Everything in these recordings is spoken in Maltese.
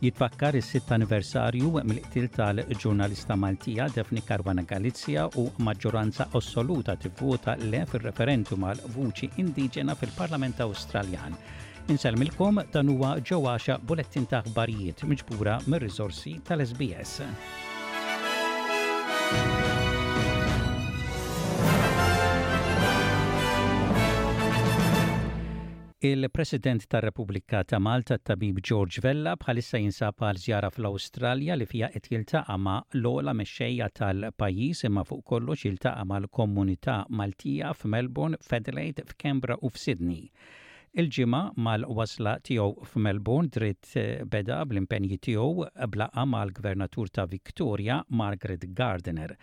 Jitfakkar is-sitt anniversarju mill-qtil tal-ġurnalista Maltija Daphne Caruana Galizia u maġġoranza assoluta tivvota le fir-referendum għal vuċi indiġena fil-Parlament Awstraljan. Insellmilkom dan huwa ġewwaxa bulettin ta' aħbarijiet miġbura mir-riżorsi tal-SBS. Il-President tar-Repubblika ta' Malta t-Tabib George Vella bħalissa jinsab għal żjara fl-Awstralja li fiha qed jiltaqa' ma' l-ogħla mexxejja tal-pajjiż imma fuq kollox jiltaqa' mal-komunità Maltija f'Melbourne, f'Adelaide, f'Canberra u f'Sydney. Il-Ġimgħa mal-wasla tiegħu f'Melbourne dritt Smith beda bl-impenji tiegħu b'laqgħa mal-Gvernatur ta' Victoria, Margaret Gardiner.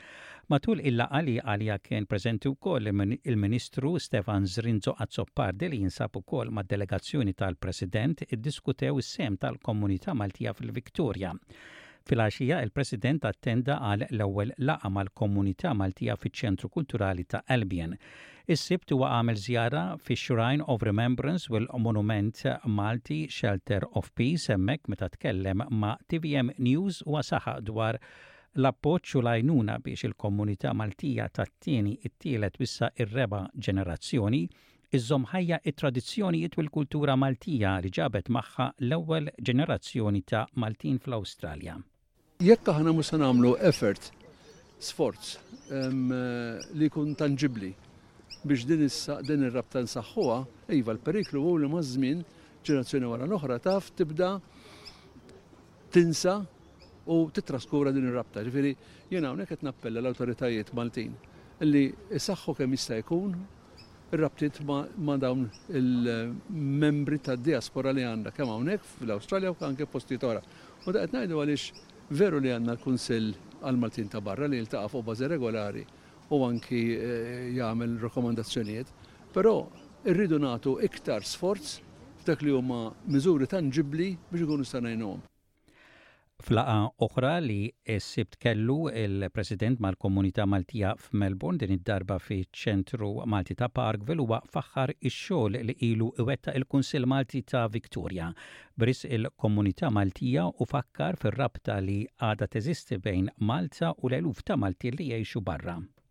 Matul il-laqgħa li għaliha kien preżenti wkoll il-Ministru Stefan Zrinzo Azzopardi li jinsab ukoll mad-delegazzjoni tal-President iddiskutew is-sehem tal-komunità Maltija fil-Victoria. Filgħaxija il-President attenda għal l-ewwel laqgħa mal-komunità Maltija fiċ-Ċentru Kulturali ta' Albion. Is-Sibt huwa għamel żjara fix-Shrine of Remembrance u l-Monument Malti Shelter of Peace hemmhekk meta tkellem ma' tvm News huwa saħaq dwar l-appoġġ u l-għajnuna biex il-kommunità Maltija tat-tieni, it-tielet u issa r-reba' ġenerazzjoni żżomm ħajja t-tradizzjonijiet u l-kultura Maltija li ġabet magħha l-ewwel ġenerazzjoni ta' Maltin fl-Awstralja. Jekk aħna mhux se nagħmlu effort, sforz, li jkun tanġibbli biex din din ir-rabta nsaħħuha, iva l-periklu hu li maż-żmien ġenerazzjoni wara l-oħra taf tibda tinsa u titraskura din ir-rabta. Ġifieri jien hawnhekk qed nappella l-awtoritajiet Maltin li jsaħħu kemm jista' jkun ir-rabtiet ma' dawn il-membri tad-diaspora li għandna kemm hawnhekk fl-Awstralja u anke f'postijiet oħra. U dan qed ngħidu għaliex veru li għandna l-Kunsill għall-Maltin ta' Barra li jiltaqa' fuq bażi regolari u anki jagħmel rakkomandazzjonijiet, però rridu nagħtu iktar sforz f'dak li huma miżuri tanġibbli biex inkunu nistgħu ngħinuhom. F'laqgħa oħra li s-Sibt kellu l-President mal-komunità Maltija f'Melbourne, din id-darba fiċ-Ċentru Malti ta' Parkville, huwa faħħar ix-xogħol li ilu iwettaq il-Kunsill Malti ta' Victoria b'risq il-komunità Maltija u fakkar fir-rabta li għadha teżisti bejn Malta u l-eluf ta' Maltin li jgħixu barra.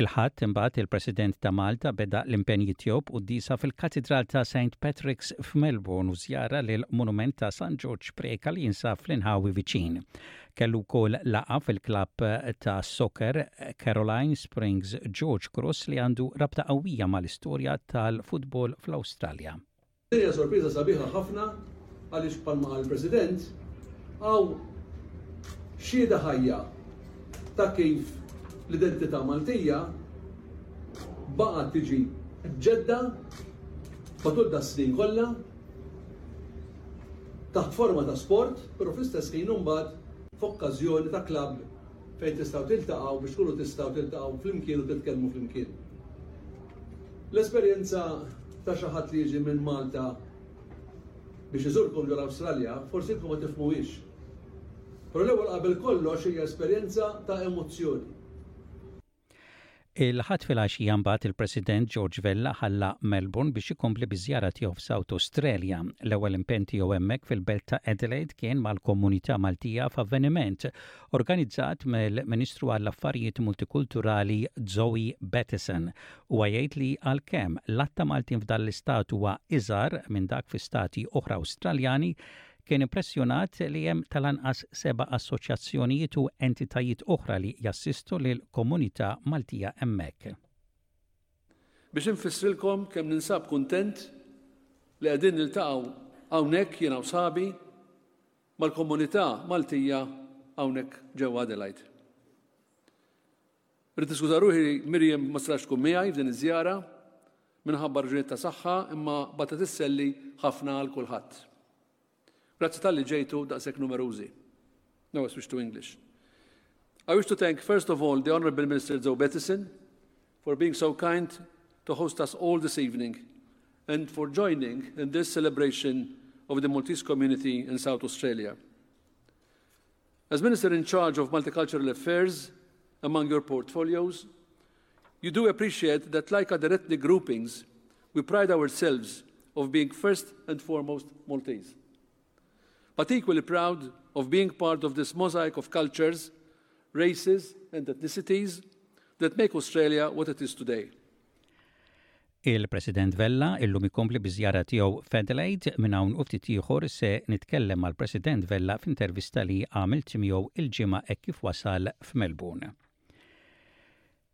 Il-Ħadd imbagħad il-President ta' Malta beda l-impenji tiegħu b'quddiesa fil-Katidral ta' Saint Patrick's f'Melbourne u żjara lill-Monument ta' San Ġorġ Preca li jinsab fl-inħawi viċin. Kellu wkoll laqgħa fil-klabb ta' soccer Caroline Springs George Cross li għandu rabta qawwija mal-istorja tal-futbol fl-Awstralja. Din hija sorpriża sabiħa ħafna għaliex bħalma qal il-President, hawn xhieda ħajja ta' kif l-identità Maltija baqgħet tiġi mġedda matul das-snin kollha taħt forma ta' sport, però fl-istess ħin imbagħad f'okkażjoni ta' klabb fejn tistgħu tiltaqgħu biex tkunu tistgħu tiltaqgħu flimkien u titkellmu flimkien. L-esperjenza ta' xi ħadd li jiġi minn Malta biex iżurkom ġo l-Awstralja forsi intkom ma tifhmuhiex. Però l-ewwel qabel kollox hija esperjenza ta' emozzjoni. Il-Ħadd filgħaxija mbagħad il-President George Vella ħalla Melbourne biex ikompli biż-żjara tiegħu f'South Australia. L-ewwel impenn tiegħu hemmhekk fil-belt ta' Adelaide kien mal-komunità Maltija f'avveniment organizzat mill-Ministru għall-Affarijiet Multikulturali Zoe Battison. Huwa jgħid li għalkemm l-għadd ta' Maltin f'dan l-istat huwa iżgħar minn dak fi stati oħra Awstraljani, kien impressjonat li hemm tal-anqas seba' assoċjazzjonijiet u entitajiet oħra li jassistu lill-komunità Maltija hemmhekk. Biex infissrilkom kemm ninsab kuntent li qegħdin niltaqgħu hawnhekk jiena u sħabi, mal-komunità Maltija hawnhekk ġewwa Adelaide. Rrid niskuża ruħi li Miriam ma setax tkun miegħi f'din iż-żjara minħabba raġunijiet ta' saħħa imma bagħtet isselli ħafna għal kulħadd. Grazzi talli ġejtu daqshekk numerużi. Now I switch to English. I wish to thank first of all the Honourable Minister Joe Bettison for being so kind to host us all this evening and for joining in this celebration of the Maltese community in South Australia. As Minister in charge of Multicultural Affairs, among your portfolios, you do appreciate that, like other ethnic groupings, we pride ourselves of being first and foremost Maltese But equally proud of being part of this mosaic of cultures, races and ethnicities that make Australia what it is today. Il-President Vella illum ikompli biż-żjara tiegħu f'Adelaide minn hawn u ftit ieħor se nitkellem mal-President Vella f'intervista li għamilt miegħu il-Ġimgħa hekk kif wasal f'Melbourne.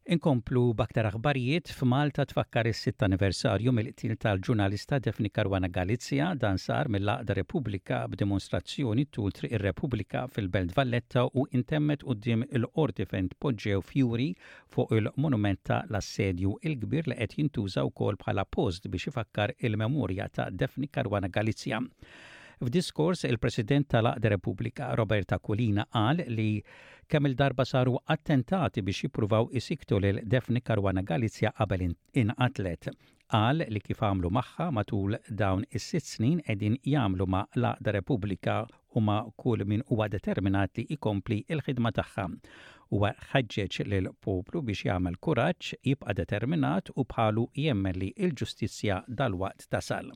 Inkomplu b'aktar aħbarijiet, f'Malta tfakkar is-sitt anniversarju mill-qtil tal-ġurnalista Daphne Caruana Galizia, dan sar mill-Għaqda Repubblika b'dimostrazzjoni tul Triq ir-Repubblika fil-Belt Valletta u intemmet quddiem il-Qorti fejn tpoġġew fjuri fuq il-monument ta' l-Assedju il-Kbir li qed jintuża wkoll bħala post biex ifakkar il-memorja ta' Daphne Caruana Galizia. F'diskors il-President tal-Għaqda Repubblika, Robert Aquilina qal li Kemm-il darba saru attentati biex jippruvaw isiktu lil Daphne Caruana Galizia qabel inqatlet. Qal li kif għamlu magħha matul dawn is-sitt snin qegħdin jagħmlu ma' l-Għaqda Repubblika u ma' kull min huwa determinat li jkompli l-ħidma tagħha. Huwa ħeġġeġ lill-poplu biex jagħmel kuraġġ, jibqa' determinat u bħalu jemmen li l-ġustizzja dalwaqt tasal.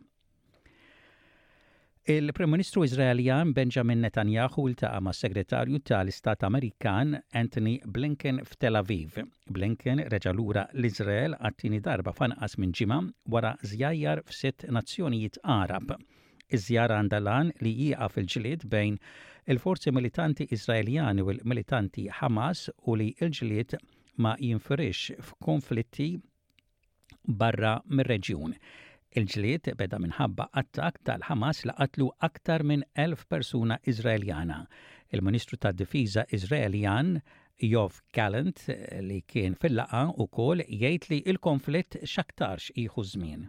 Il-Prim Ministru Iżraeljan Benjamin Netanyahu ltaqa' mas-Segretarju tal-Istat Amerikan Antony Blinken f'Tel Aviv. Blinken reġa' lura l-Iżrael għat-tieni darba f'anqas minn ġimgħa wara żjajjar f'sitt nazzjonijiet Għarab. Iż-żjara għandha l-għan li jieqaf il-ġlied bejn il-forzi militanti Iżraeljani u l-militanti Hamas u li l-ġlied ma jinfirixx f'konflitti barra mir-reġjun. Il-ġlied beda minħabba attakk tal-Ħamas li qatlu aktar minn 1,000 persuna Iżraeljana. Il-Ministru tad-Difiża Iżraeljan Yoav Gallant li kien fil-laqgħa wkoll jgħid li l-konflitt x'aktarx jieħu ż-żmien.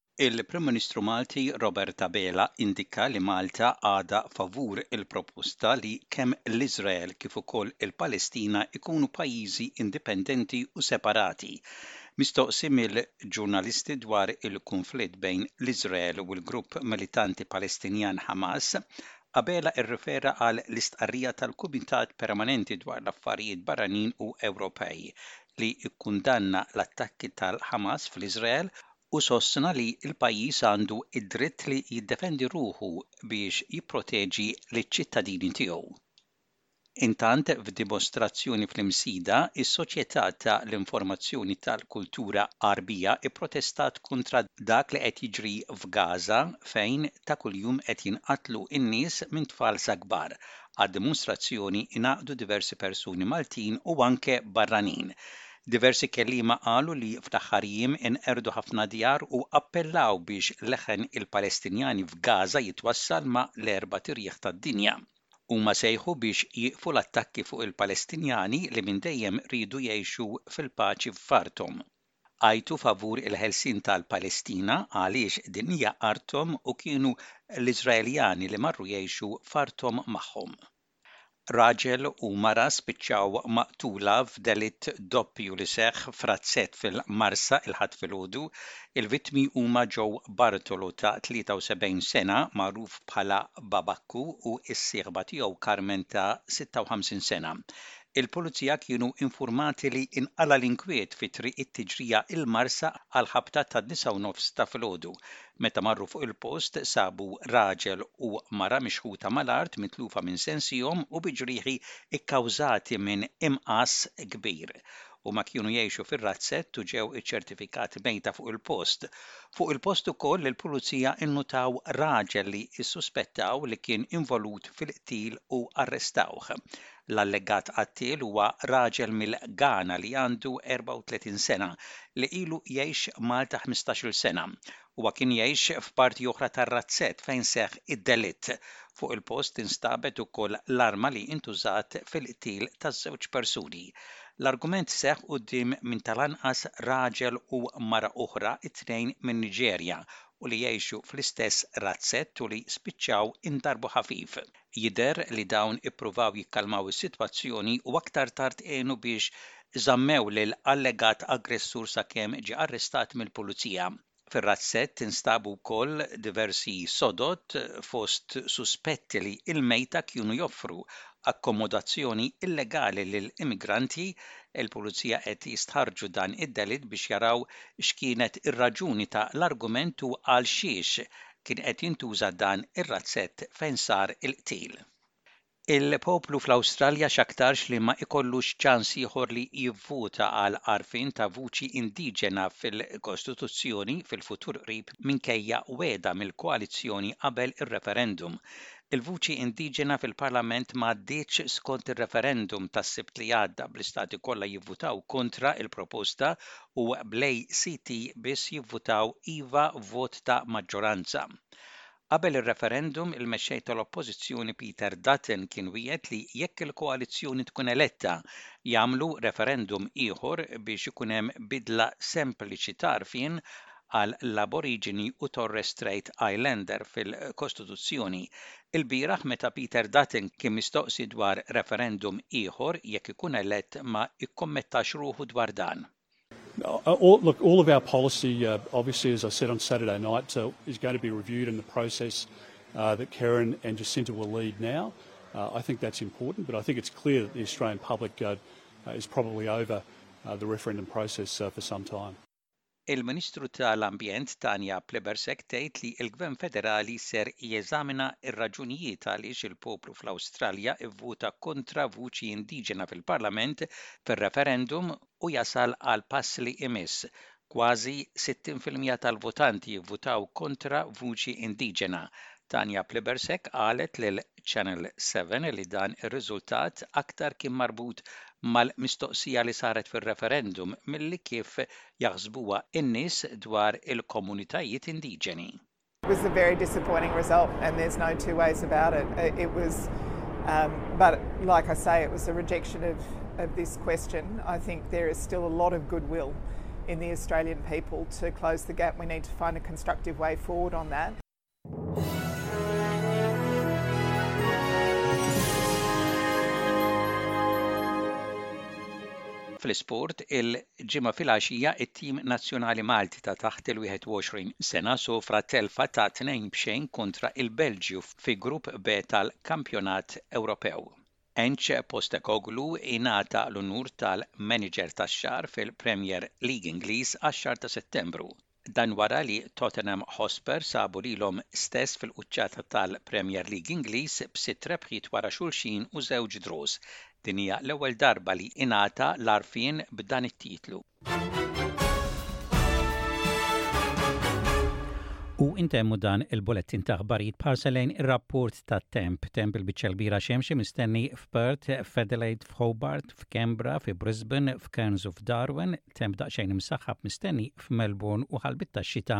Il-Prim Ministru Malti Robert Abela indika li Malta għadha favur il-proposta li kemm l-Iżrael kif ukoll il-Palestina jkunu pajjiżi indipendenti u separati. Mistoqsi mill-ġurnalisti dwar il-kunflitt bejn l-Iżrael u l-grupp militanti Palestinjan Hamas, Abela irrefera għal l-istqarrija tal-Kumitat Permanenti dwar l-Affarijiet Barranin u Ewropej li kkundanna l-attakki tal-Hamas fl-Iżrael u sostna li l-pajjiż għandu d-dritt li jiddefendi ruħu biex jipproteġi liċ-ċittadini tiegħu. Intant, f'dimostrazzjoni fl-Imsida, is-Soċjetà ta' l-Informazzjoni tal-Kultura Għarbija pprotestat kontra dak li qed jiġri f'Gaża fejn ta' kuljum qed jinqatlu n-nies minn tfal sa kbar. Għad-dimostrazzjoni ingħaqdu diversi persuni Maltin u anke barranin Diversi kelliema qalu li fl-aħħar jiem inqerdu ħafna djar u appellaw biex leħen il-Palestinjani f'Gaza jitwassal ma' l-erbat irjieħ tad-dinja. Huma sejħu biex jieqfu l-attakki fuq il-Palestinjani li minn dejjem riedu jgħixu fil-paċi f'arthom. Għajtu favur il-ħelsien tal-Palestina għaliex din hija arthom u kienu l-Iżraeljani li marru jgħixu f'arthom magħhom. Raġel u mara spiċċaw maqtula f'delitt doppju li seħħ f'razzett fil-Marsa il-Ħadd filgħodu. Il-vittmi huma Joe Bartolo ta' 73 sena magħruf bħala Babakku u s-sieħba tiegħu Carmen ta' 56 sena. Il-Pulizija kienu infurmati li inqala' l-inkwiet fi Triq it-Tiġrija il-Marsa għall-ħabta tan-nisa u nofs ta' filgħodu Meta marru fuq il-post sabu raġel u mara mixħuta mal-art mitlufa minn sensihom u bi ġrieħi kkawżati minn imqass kbir. Huma kienu jgħixu fir-razzett u ġew iċċertifikat mejta fuq il-post. Fuq il-post ukoll il-Pulizija nnutaw raġel li ssuspettaw li kien involut fil-qtil u arrestawh. L-allegat qattiel huwa raġel mill-Ghana li għandu 34 sena li ilu jgħix Malta ħmistax-il sena. Huwa kien jgħix f'parti oħra tar-Razzett fejn seħħ id-delitt. Fuq il-post instabet ukoll l-arma li intużat fil-qtil taż-żewġ persuni. L-argument seħħ quddiem minn tal-anqas raġel u mara oħra it-tnejn minn Niġerja u li jgħixu fl-istess Razzett u li spiċċaw indarbu ħafif. Jidher li dawn ippruvaw jikkalmaw is-sitwazzjoni u aktar tard għenu biex żammew lill-allegat aggressur sakemm ġie arrestat mill-Pulizija. Fir-razzett instabu wkoll diversi sodod fost suspetti li il-mejta kienu joffru akkomodazzjoni illegali lil immigranti. Il-Pulizija qed jistħarrġu dan id-delitt biex jaraw x'kienet ir-raġuni ta' l-argument u għalxiex kien qed jintuża dan ir-razzett fejn sar il-qtil. Il-poplu fl-Awstralja x'aktarx li ma ikollux ċans ieħor li jivvota għal għarfien ta' vuċi indiġena fil-Kostituzzjoni fil-futur qrib minkejja wegħda mill-koalizzjoni qabel ir-referendum. Il-vuċi indiġena fil-Parlament ma għaddietx skont ir-referendum tas-Sibt li għadda bl-istati kollha jivvutaw kontra il-proposta u bl-ACT biss jivvutaw iva vot ta' maġġoranza. Qabel ir-referendum, il-mexxej tal-Oppożizzjoni Peter Dutton kien wiegħed li jekk il-koalizzjoni tkun eletta jagħmlu referendum ieħor biex ikun hemm bidla sempliċi ta' għarfien għal l-Aboriġini u Torres Strait Islander fil-Kostituzzjoni, ilbieraħ meta Peter Dutton kien mistoqsi dwar referendum ieħor jekk ikun elett ma ikkummettax ruħu dwar dan. Look, all of our policy, obviously, as I said on Saturday night, is going to be reviewed in the process that Kerryn and Jacinta will lead now. I think that's important, but I think it's clear that the Australian public is probably over the referendum process for some time. Il-Ministru ta' l-Ambjent Tanja Plibersek tgħid li l-Gvern Federali ser jeżamina r-raġunijiet għaliex il-poplu fl-Awstralja vvota kontra vuċi indiġena fil-Parlament fir-referendum u jasal għal pass li jmiss. Kważi 60 fil-mija tal-votanti vvutaw kontra vuċi indiġena. Tanja Plibersek qalet li Channel 7 li dan ir-riżultat aktar kien marbut mal-mistoqsija li saret fil-referendum milli kif jaħsbuha in-nies dwar il-komunitajiet indiġeni. It was a very disappointing result and there's no two ways about it. It was um, but like I say it was a rejection of of this question. I think there is still a lot of goodwill in the Australian people to close the gap. We need to find a constructive way forward on that. Fl-isport, il-Ġimgħa filgħaxija t-tim nazzjonali Malti ta' taħt il-21 sena sofra telfa ta' tnejn b'xejn kontra l-Belġju fi Grupp B tal-Kampjonat Ewropew. Ange Postecoglou ingħata l-unur tal-Manager tax-Xahar fil-Premier League Ingliż għax-xahar ta' Settembru Dan wara li Tottenham Hotspur sabu lilhom stess fil-quċċata tal-Premier League Ingliż b'sitt rebħiet wara xulxin u żewġ draws. Din hija l-ewwel darba li ingħata l-għarfien b'dan it-titlu. U intemmu dan il-bulettin ta' ħbarijiet parsa lejn ir-rapport ta' temp. Temp il-biċċa l-bira xemxi mistenni f'Perth, f'Adelaide, f'Hobart, f'Kembra, fi Brisbane, f'Cairns u f'Darwin, temp daqsxejn imsaħħab mistenni f'Melbourne u ħalbit tax-xita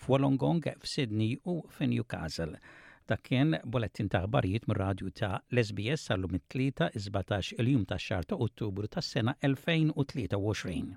f'Wollongong, f'Sydney u f'Newcastle. Dak kien bulettin ta' aħbarijiet mir-radju ta' l-SBS għallum it-tlieta 17 il-jum tax-xahar ta' Ottubru tas-sena 2023.